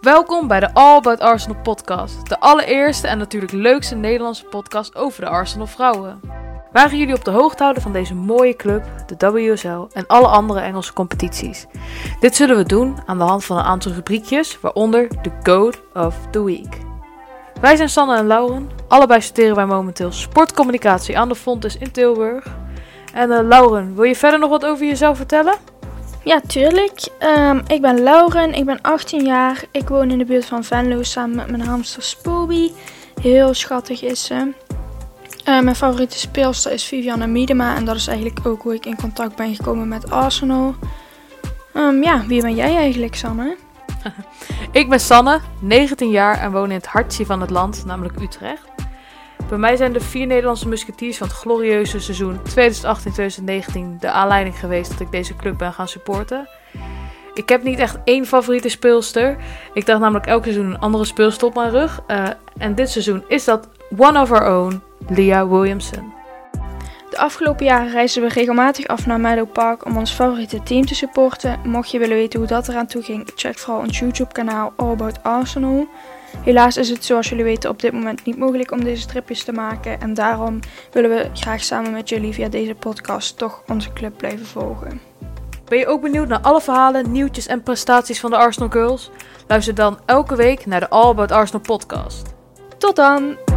Welkom bij de All About Arsenal podcast. De allereerste en natuurlijk leukste Nederlandse podcast over de Arsenal vrouwen. Gaan jullie op de hoogte houden van deze mooie club, de WSL en alle andere Engelse competities. Dit zullen we doen aan de hand van een aantal rubriekjes, waaronder de Code of the Week. Wij zijn Sanne en Lauren. Allebei studeren wij momenteel sportcommunicatie aan de Fontes in Tilburg. En uh, Lauren, wil je verder nog wat over jezelf vertellen? Ja, tuurlijk. Um, ik ben Lauren, ik ben 18 jaar. Ik woon in de buurt van Venlo samen met mijn hamster Spoby. Heel schattig is ze. Uh, mijn favoriete speelster is Vivianne Miedema en dat is eigenlijk ook hoe ik in contact ben gekomen met Arsenal. Um, ja, wie ben jij eigenlijk, Sanne? ik ben Sanne, 19 jaar en woon in het hartje van het land, namelijk Utrecht. Bij mij zijn de vier Nederlandse musketiers van het glorieuze seizoen 2018-2019 de aanleiding geweest dat ik deze club ben gaan supporten. Ik heb niet echt één favoriete speelster. Ik dacht namelijk elk seizoen een andere speelster op mijn rug. Uh, en dit seizoen is dat one of our own, Leah Williamson. De afgelopen jaren reizen we regelmatig af naar Meadow Park om ons favoriete team te supporten. Mocht je willen weten hoe dat eraan toe ging, check vooral ons YouTube kanaal All About Arsenal. Helaas is het zoals jullie weten op dit moment niet mogelijk om deze tripjes te maken. En daarom willen we graag samen met jullie via deze podcast toch onze club blijven volgen. Ben je ook benieuwd naar alle verhalen, nieuwtjes en prestaties van de Arsenal Girls? Luister dan elke week naar de All About Arsenal podcast. Tot dan!